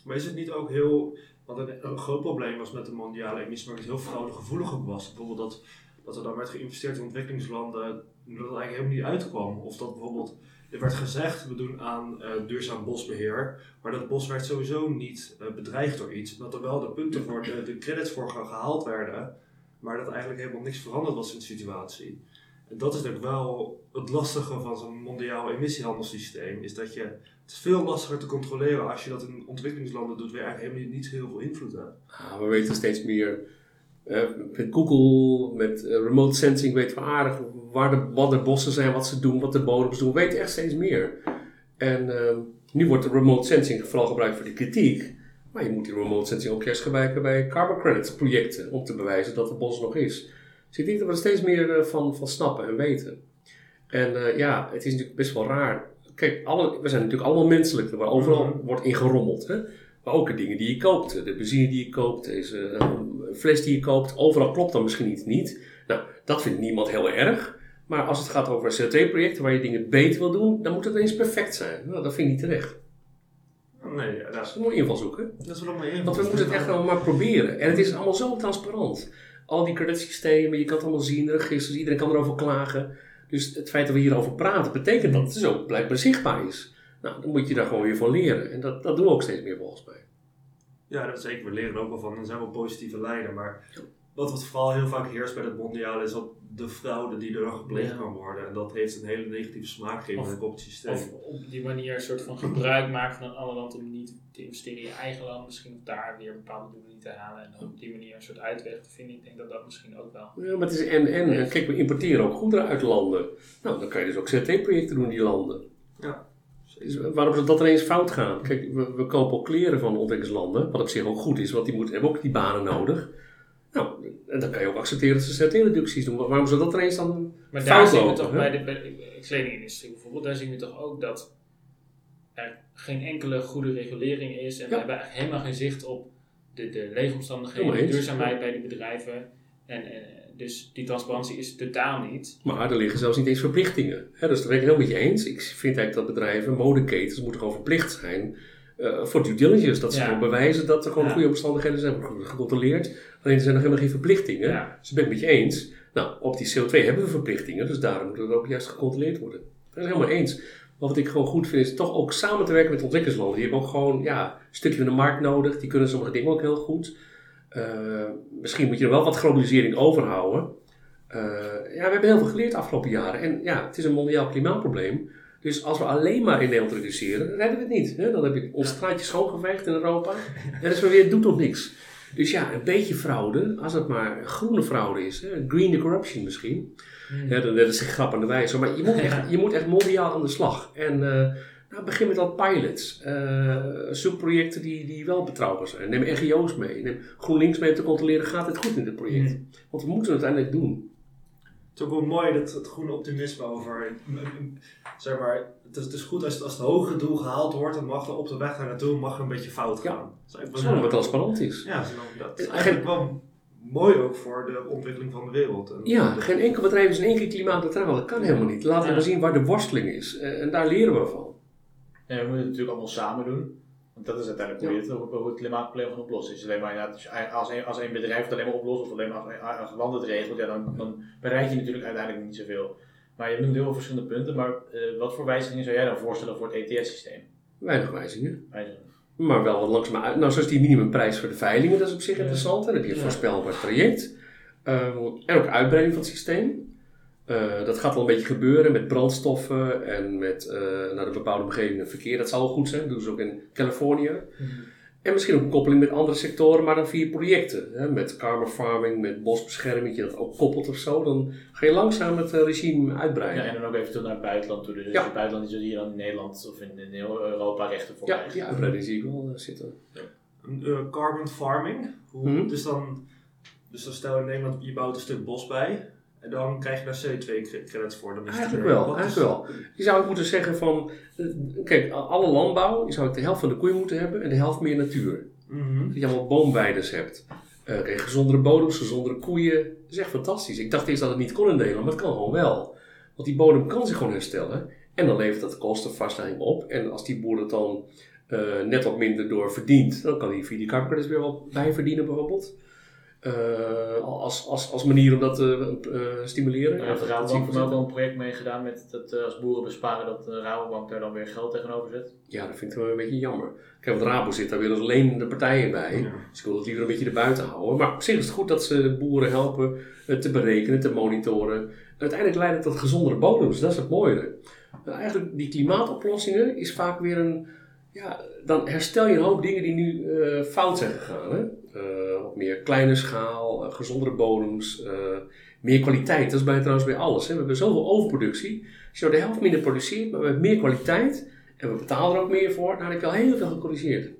Maar is het niet ook heel. Want een, een groot probleem was met de mondiale emissiemarkt heel fraudegevoelig was. Bijvoorbeeld dat, dat er dan werd geïnvesteerd in ontwikkelingslanden dat het eigenlijk helemaal niet uitkwam. Of dat bijvoorbeeld er werd gezegd, we doen aan uh, duurzaam bosbeheer, maar dat bos werd sowieso niet uh, bedreigd door iets. Dat er wel de punten voor, de, de credits voor gehaald werden, maar dat eigenlijk helemaal niks veranderd was in de situatie. Dat is natuurlijk wel het lastige van zo'n mondiaal emissiehandelssysteem, is dat je het veel lastiger te controleren als je dat in ontwikkelingslanden doet, waar je eigenlijk helemaal niet heel veel invloed hebt. Ah, we weten steeds meer. Uh, met Google, met uh, remote sensing weten we aardig waar de, wat de bossen zijn, wat ze doen, wat de bodems doen. We weten echt steeds meer. En uh, nu wordt de remote sensing vooral gebruikt voor de kritiek. Maar je moet die remote sensing ook juist gebruiken bij carbon credits projecten om te bewijzen dat het bos nog is. Dus ik denk dat we er steeds meer eh, van, van snappen en weten. En uh, ja, het is natuurlijk best wel raar. Kijk, alle, we zijn natuurlijk allemaal menselijk, waar overal mm -hmm. wordt ingerommeld. Hè? Maar ook de dingen die je koopt. De benzine die je koopt, deze uh, fles die je koopt. Overal klopt dan misschien iets niet. Nou, dat vindt niemand heel erg. Maar als het gaat over CO2-projecten waar je dingen beter wil doen, dan moet het ineens perfect zijn. Nou, dat vind ik niet terecht. Nee, ja, dat is een mooie invalshoek, hè? Dat is wel een mooie invalshoek. Want we moeten het echt wel maar proberen. En het is allemaal zo transparant. Al die creditsystemen, je kan het allemaal zien, registers, iedereen kan erover klagen. Dus het feit dat we hierover praten, betekent dat het dus ook blijkbaar zichtbaar is. Nou, dan moet je daar gewoon weer van leren. En dat, dat doen we ook steeds meer volgens mij. Ja, dat zeker. We leren er ook wel van. Dan zijn we positieve lijnen. Maar wat wat vooral heel vaak heerst bij het mondiale is dat de fraude die er gepleegd ja. kan worden. En dat heeft een hele negatieve smaak gegeven op het systeem. Of op die manier een soort van gebruik maken van een ander land om niet te investeren in je eigen land. Misschien of daar weer bepaalde doelen niet te halen. En op die manier een soort uitweg te vinden. Ik denk dat dat misschien ook wel. Ja, maar het is en en. Kijk, we importeren ook goederen uit landen. Nou, dan kan je dus ook ZT-projecten doen in die landen. Ja. Dus waarom zou dat er eens fout gaan? Kijk, we, we kopen ook kleren van ontwikkelingslanden, wat op zich ook goed is, want die moeten, hebben ook die banen nodig. Nou, en dan kan je ook accepteren dat ze CO2-reducties doen. Waarom zou dat ineens dan Maar daar zien we toch bij de, bij de kledingindustrie bijvoorbeeld, daar zien we toch ook dat er geen enkele goede regulering is. En we hebben eigenlijk helemaal geen zicht op de, de leefomstandigheden, de eens. duurzaamheid bij die bedrijven. En, en, dus die transparantie is totaal niet. Maar er liggen zelfs niet eens verplichtingen. Hè, dus daar ben ik het heel met je eens. Ik vind eigenlijk dat bedrijven, modeketens, moeten gewoon verplicht zijn eh, voor due diligence. Dat ze gewoon bewijzen dat er gewoon goede omstandigheden zijn, gecontroleerd. Alleen er zijn nog helemaal geen verplichtingen. Ja. Dus ik ben het met je eens. Nou, op die CO2 hebben we verplichtingen, dus daarom moet het ook juist gecontroleerd worden. Dat is helemaal eens. Maar wat ik gewoon goed vind, is toch ook samen te werken met ontwikkelingslanden. Die hebben ook gewoon ja, een stukje van de markt nodig. Die kunnen sommige dingen ook heel goed. Eh, misschien moet je er wel wat globalisering overhouden. Eh, ja, we hebben heel veel geleerd de afgelopen jaren. En ja, het is een mondiaal klimaatprobleem. Dus als we alleen maar in Nederland reduceren, dan redden we het niet. Hè? Dan heb je ons straatje schoongeveegd in Europa. En dan is er weer, doet nog niks. Dus ja, een beetje fraude, als het maar groene fraude is. Hè? Green the corruption misschien. Ja, dan dat is een grap aan de wijze. Maar je moet echt, je moet echt mondiaal aan de slag. En eh, nou, begin met wat pilots. Eh, zoek projecten die, die wel betrouwbaar zijn. Neem NGO's mee. Neem GroenLinks mee om te controleren, gaat het goed in dit project? Want we moeten het uiteindelijk doen. Het is ook wel mooi dat het groene optimisme over. Zeg maar, het is, het is goed als het, als het hogere doel gehaald wordt, dan mag er op de weg daar naartoe mag er een beetje fout Ja. gaan. Dat is eigenlijk Zolang wel het transparant is. Ja, zolang- dat is eigenlijk wel mooi ook voor de ontwikkeling van de wereld. En Ja, de- geen enkel bedrijf is in één keer klimaatneutraal. Dat kan helemaal niet. Laten we Ja. maar zien waar de worsteling is. Eh, en daar leren we van. En we moeten het natuurlijk allemaal samen doen. Want dat is uiteindelijk hoe, je het, hoe het klimaatprobleem gaan oplossen. Is alleen maar als, een, als een bedrijf het alleen maar oplost, of alleen maar als, een- als land het regelt, ja, dan, dan bereik je natuurlijk uiteindelijk niet zoveel. Maar je noemt heel veel verschillende punten, maar eh, wat voor wijzigingen zou jij dan voorstellen voor het ETS-systeem? Weinig wijzigingen. Wijzigingen. Maar wel wat langzaam uit. Nou, zoals die minimumprijs voor de veilingen, dat is op zich Ja. interessant. Dan heb je een voorspelbaar traject. Ehm, en ook uitbreiding van het systeem. Eh, dat gaat wel een beetje gebeuren met brandstoffen en met eh, naar de bepaalde omgevingen verkeer. Dat zal wel goed zijn. Dat doen ze ook in Californië. En misschien ook een koppeling met andere sectoren, maar dan via projecten. Hè? Met carbon farming, met bosbescherming, dat je dat ook koppelt of zo. Dan ga je langzaam het eh, regime uitbreiden. Ja, en dan ook eventueel naar het buitenland toe. Dus Ja. het buitenland is, dan in Nederland of in, in heel Europa rechten voor Ja, krijgt. die uitbreiding zie ik wel zitten. Een, carbon farming. Hoe, Mhm. dus, dan, dus dan stel je in Nederland, je bouwt een stuk bos bij. En dan krijg je daar CO2-credits voor. Dan is het Eigenlijk weer- wel, eigenlijk wel. Je zou moeten zeggen van, eh, kijk, alle landbouw, je zou de helft van de koeien moeten hebben en de helft meer natuur. Mhm. Dat je allemaal boomweiders hebt. Kijk, gezondere bodems, gezondere koeien. Dat is echt fantastisch. Ik dacht eerst dat het niet kon in Nederland, maar het kan gewoon wel. Want die bodem kan zich gewoon herstellen. En dan levert dat kostenvastlegging op. En als die boer het dan eh, net wat minder door verdient, dan kan hij via die carbon weer wat bijverdienen bijvoorbeeld. Eh, als, als, als manier om dat te eh, stimuleren. Daar heeft de Rabobank wel ook wel een project mee gedaan met dat eh, als boeren besparen dat de Rabobank daar dan weer geld tegenover zet. Ja, dat vind ik wel een beetje jammer. Kijk, want Rabo zit daar weer als lenende partijen bij. Ja. Dus ik wil het liever een beetje erbuiten houden. Maar op zich is het goed dat ze de boeren helpen het te berekenen, te monitoren. En uiteindelijk leidt het tot gezondere bodems. Dat is het mooie. Eigenlijk die klimaatoplossingen is vaak weer een... Ja, dan herstel je een hoop dingen die nu eh, fout zijn gegaan. Hè? Eh, op meer kleine schaal, eh, gezondere bodems, eh, meer kwaliteit. Dat is bijna trouwens bij alles. Hè? We hebben zoveel overproductie. Als je nou de helft minder produceert, maar we hebben meer kwaliteit... en we betalen er ook meer voor, dan heb ik al heel veel gecorrigeerd.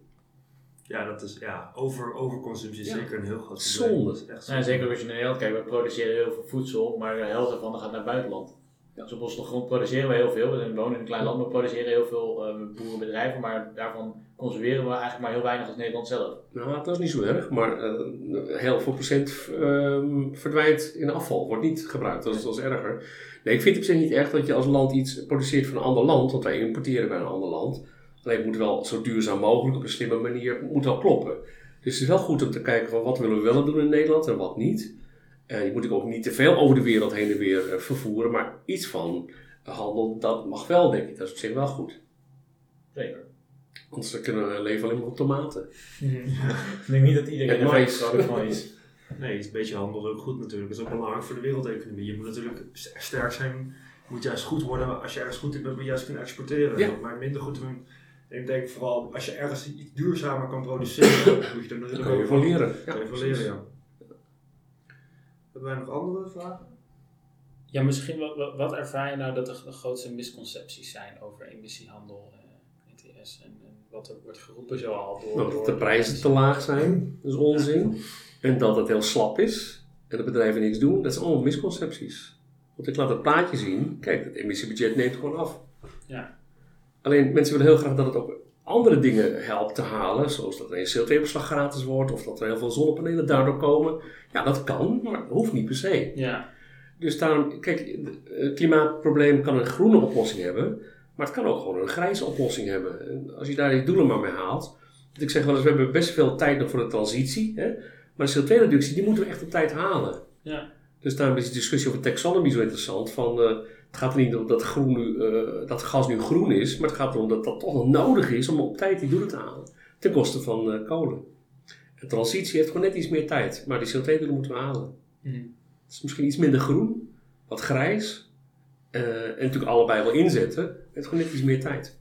Ja, dat is, ja, over, overconsumptie is Ja. zeker een heel groot probleem. Zonde. Echt Ja, zeker als je naar Nederland kijkt, we produceren heel veel voedsel, maar de helft ervan gaat naar het buitenland. Ja. Dus op grond produceren we heel veel. We wonen in een klein land, we produceren heel veel eh, boerenbedrijven, maar daarvan consumeren we eigenlijk maar heel weinig als Nederland zelf. Nou, dat is niet zo erg, maar eh, heel veel procent ehm, verdwijnt in afval, wordt niet gebruikt. Dat is, dat erger. Nee, ik vind het op zich niet erg dat je als land iets produceert van een ander land, want wij importeren bij een ander land. Alleen moet wel zo duurzaam mogelijk, op een slimme manier, moet wel kloppen. Dus het is wel goed om te kijken van wat willen we wel doen in Nederland en wat niet. En je moet ook niet te veel over de wereld heen en weer eh, vervoeren, maar iets van handel, dat mag wel, denk ik. Dat is op zich wel goed. Zeker. Anders dan kunnen we leven alleen maar op tomaten. Ik denk niet dat iedereen er groot van is. Nee, een beetje handel is ook goed natuurlijk. Dat is ook belangrijk voor de wereldeconomie. Je moet natuurlijk st- sterk zijn. Je moet juist goed worden. Als je ergens goed in bent, moet je juist kunnen exporteren. Ja. Maar minder goed doen. Ik denk vooral, als je ergens iets duurzamer kan produceren, moet je er Daar natuurlijk kan je ook van leren. Kan je van leren, ja. Hebben wij nog andere vragen? Ja, misschien wat, wat, ervaar je nou dat de, de grootste misconcepties zijn over emissiehandel en is. En, en wat er wordt geroepen zoal door... Nou, door dat de prijzen te laag zijn, dat is onzin. En dat het heel slap is en dat bedrijven niks doen, dat zijn allemaal misconcepties. Want ik laat het plaatje zien, kijk, het emissiebudget neemt gewoon af. Ja. Alleen mensen willen heel graag dat het ook andere dingen helpt te halen, zoals dat een CO2-opslag gratis wordt of dat er heel veel zonnepanelen daardoor komen. Ja, dat kan, maar dat hoeft niet per se. Ja, Dus daarom, kijk, het klimaatprobleem kan een groene oplossing hebben, maar het kan ook gewoon een grijze oplossing hebben. En als je daar die doelen maar mee haalt. Want ik zeg wel eens, we hebben best veel tijd nog voor de transitie, hè? maar de CO2-reductie die moeten we echt op tijd halen. ja, Dus daarom is die discussie over taxonomy zo interessant. Van, eh, het gaat er niet om dat, groen nu, eh, dat gas nu groen is, maar het gaat erom dat dat toch nog nodig is om op tijd die doelen te halen. Ten koste van eh, kolen. De transitie heeft gewoon net iets meer tijd, maar die CO2-doelen moeten we halen. Mhm. Het is misschien iets minder groen, wat grijs. eh, en natuurlijk allebei wel inzetten. Het heeft gewoon net iets meer tijd.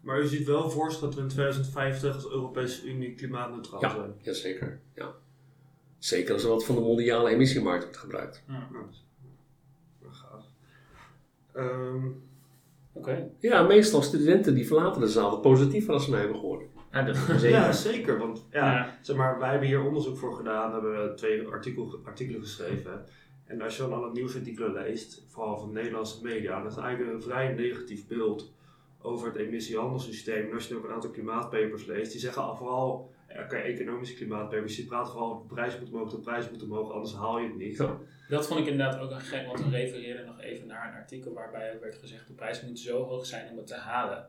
Maar u ziet wel voor dat we in 2050 als Europese Unie klimaatneutraal Ja. zijn. Jazeker. Ja. Zeker als er wat van de mondiale emissiemarkt wordt gebruikt. Nou. Ehm, oké. Ja, meestal studenten die verlaten de zaal positiever als ze mij hebben gehoord. Ja, dat zeker. ja, zeker. Want ja, Ja. Zeg maar, wij hebben hier onderzoek voor gedaan, hebben we twee artikel, artikelen geschreven. En als je dan alle nieuwsartikelen leest, vooral van Nederlandse media, dan is het eigenlijk een vrij negatief beeld over het emissiehandelssysteem. En als je ook een aantal klimaatpapers leest, die zeggen al vooral, ja, oké, economische klimaatpapers, die praten vooral over de prijs moet omhoog, de prijs moet omhoog, anders haal je het niet. Ja. Dat vond ik inderdaad ook een gek, want we refereerden nog even naar een artikel waarbij ook werd gezegd de prijs moet zo hoog zijn om het te halen.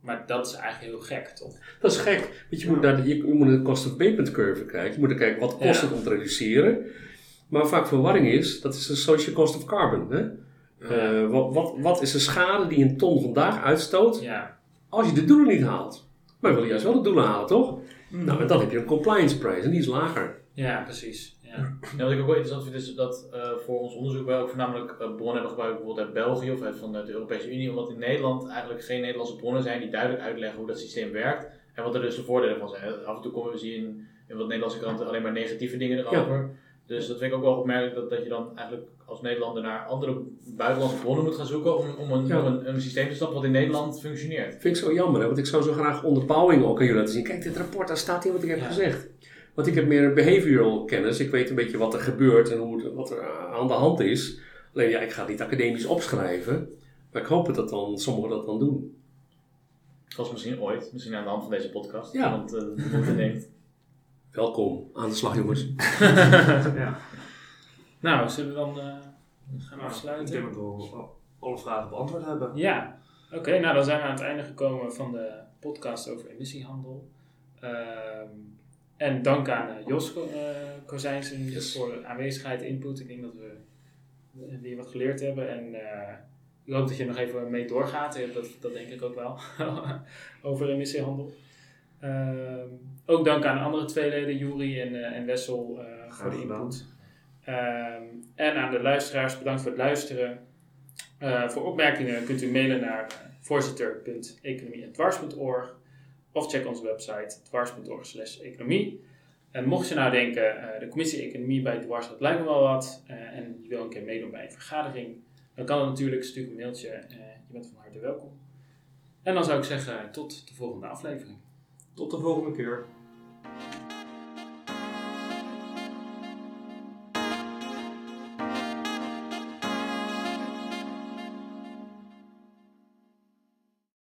Maar dat is eigenlijk heel gek, toch? Dat is gek. Want je moet, naar de, je, moet een cost of payment curve kijken. Je moet er kijken wat kost Ja. het om te reduceren. Maar vaak verwarring is, dat is de social cost of carbon. Hè? Eh, wat, wat, wat is de schade die een ton vandaag uitstoot Ja, als je de doelen niet haalt? Maar we willen juist wel de doelen halen, toch? Nou, en dan heb je een compliance prijs en die is lager. ja precies. Ja. Ja, wat ik ook wel interessant vind is dat eh, voor ons onderzoek wij ook voornamelijk eh, bronnen hebben gebruikt bijvoorbeeld uit België of uit van de Europese Unie, omdat in Nederland eigenlijk geen Nederlandse bronnen zijn die duidelijk uitleggen hoe dat systeem werkt en wat er dus de voordelen van zijn. Af en toe komen we zien in, in wat Nederlandse kranten alleen maar negatieve dingen erover. Dus dat vind ik ook wel opmerkelijk dat, dat je dan eigenlijk als Nederlander naar andere buitenlandse bronnen moet gaan zoeken om, om, een, Ja. om een, een systeem te snappen wat in Nederland functioneert. Vind ik zo jammer, hè? want ik zou zo graag onderbouwing ook aan jullie laten zien. Kijk, dit rapport, daar staat hier wat ik heb gezegd. Want ik heb meer een behavioral kennis. Ik weet een beetje wat er gebeurt en hoe het, wat er aan de hand is. Alleen ja, ik ga het niet academisch opschrijven. Maar ik hoop dat dan sommigen dat dan doen. Zoals misschien ooit, misschien aan de hand van deze podcast. Ja. Want uh, iemand denkt, Welkom aan de slag, jongens. ja. Nou, zullen we dan eh, gaan Nou, ik afsluiten? denk dat we al- alle vragen beantwoord hebben. Ja, oké. nou, dan zijn we aan het einde gekomen van de podcast over emissiehandel. Ehm, en dank aan eh, Jos eh, Kozijnsen Yes. voor de aanwezigheid, input. Ik denk dat we eh, weer wat geleerd hebben. En ik hoop dat je nog even mee doorgaat. Dat, dat denk ik ook wel. over emissiehandel. Ehm, ook dank aan de andere twee leden, Juri en, en Wessel, eh, voor de input. Ehm, en aan de luisteraars, bedankt voor het luisteren. Voor opmerkingen kunt u mailen naar voorzitter.economie.dwars.org of check onze website dwars.org economie. En mocht je nou denken, eh, de commissie Economie bij Dwars, dat lijkt me wel wat, eh, en je wil een keer meedoen bij een vergadering, dan kan het natuurlijk, stuur een mailtje, eh, je bent van harte welkom. En dan zou ik zeggen, tot de volgende aflevering. Tot de volgende keer.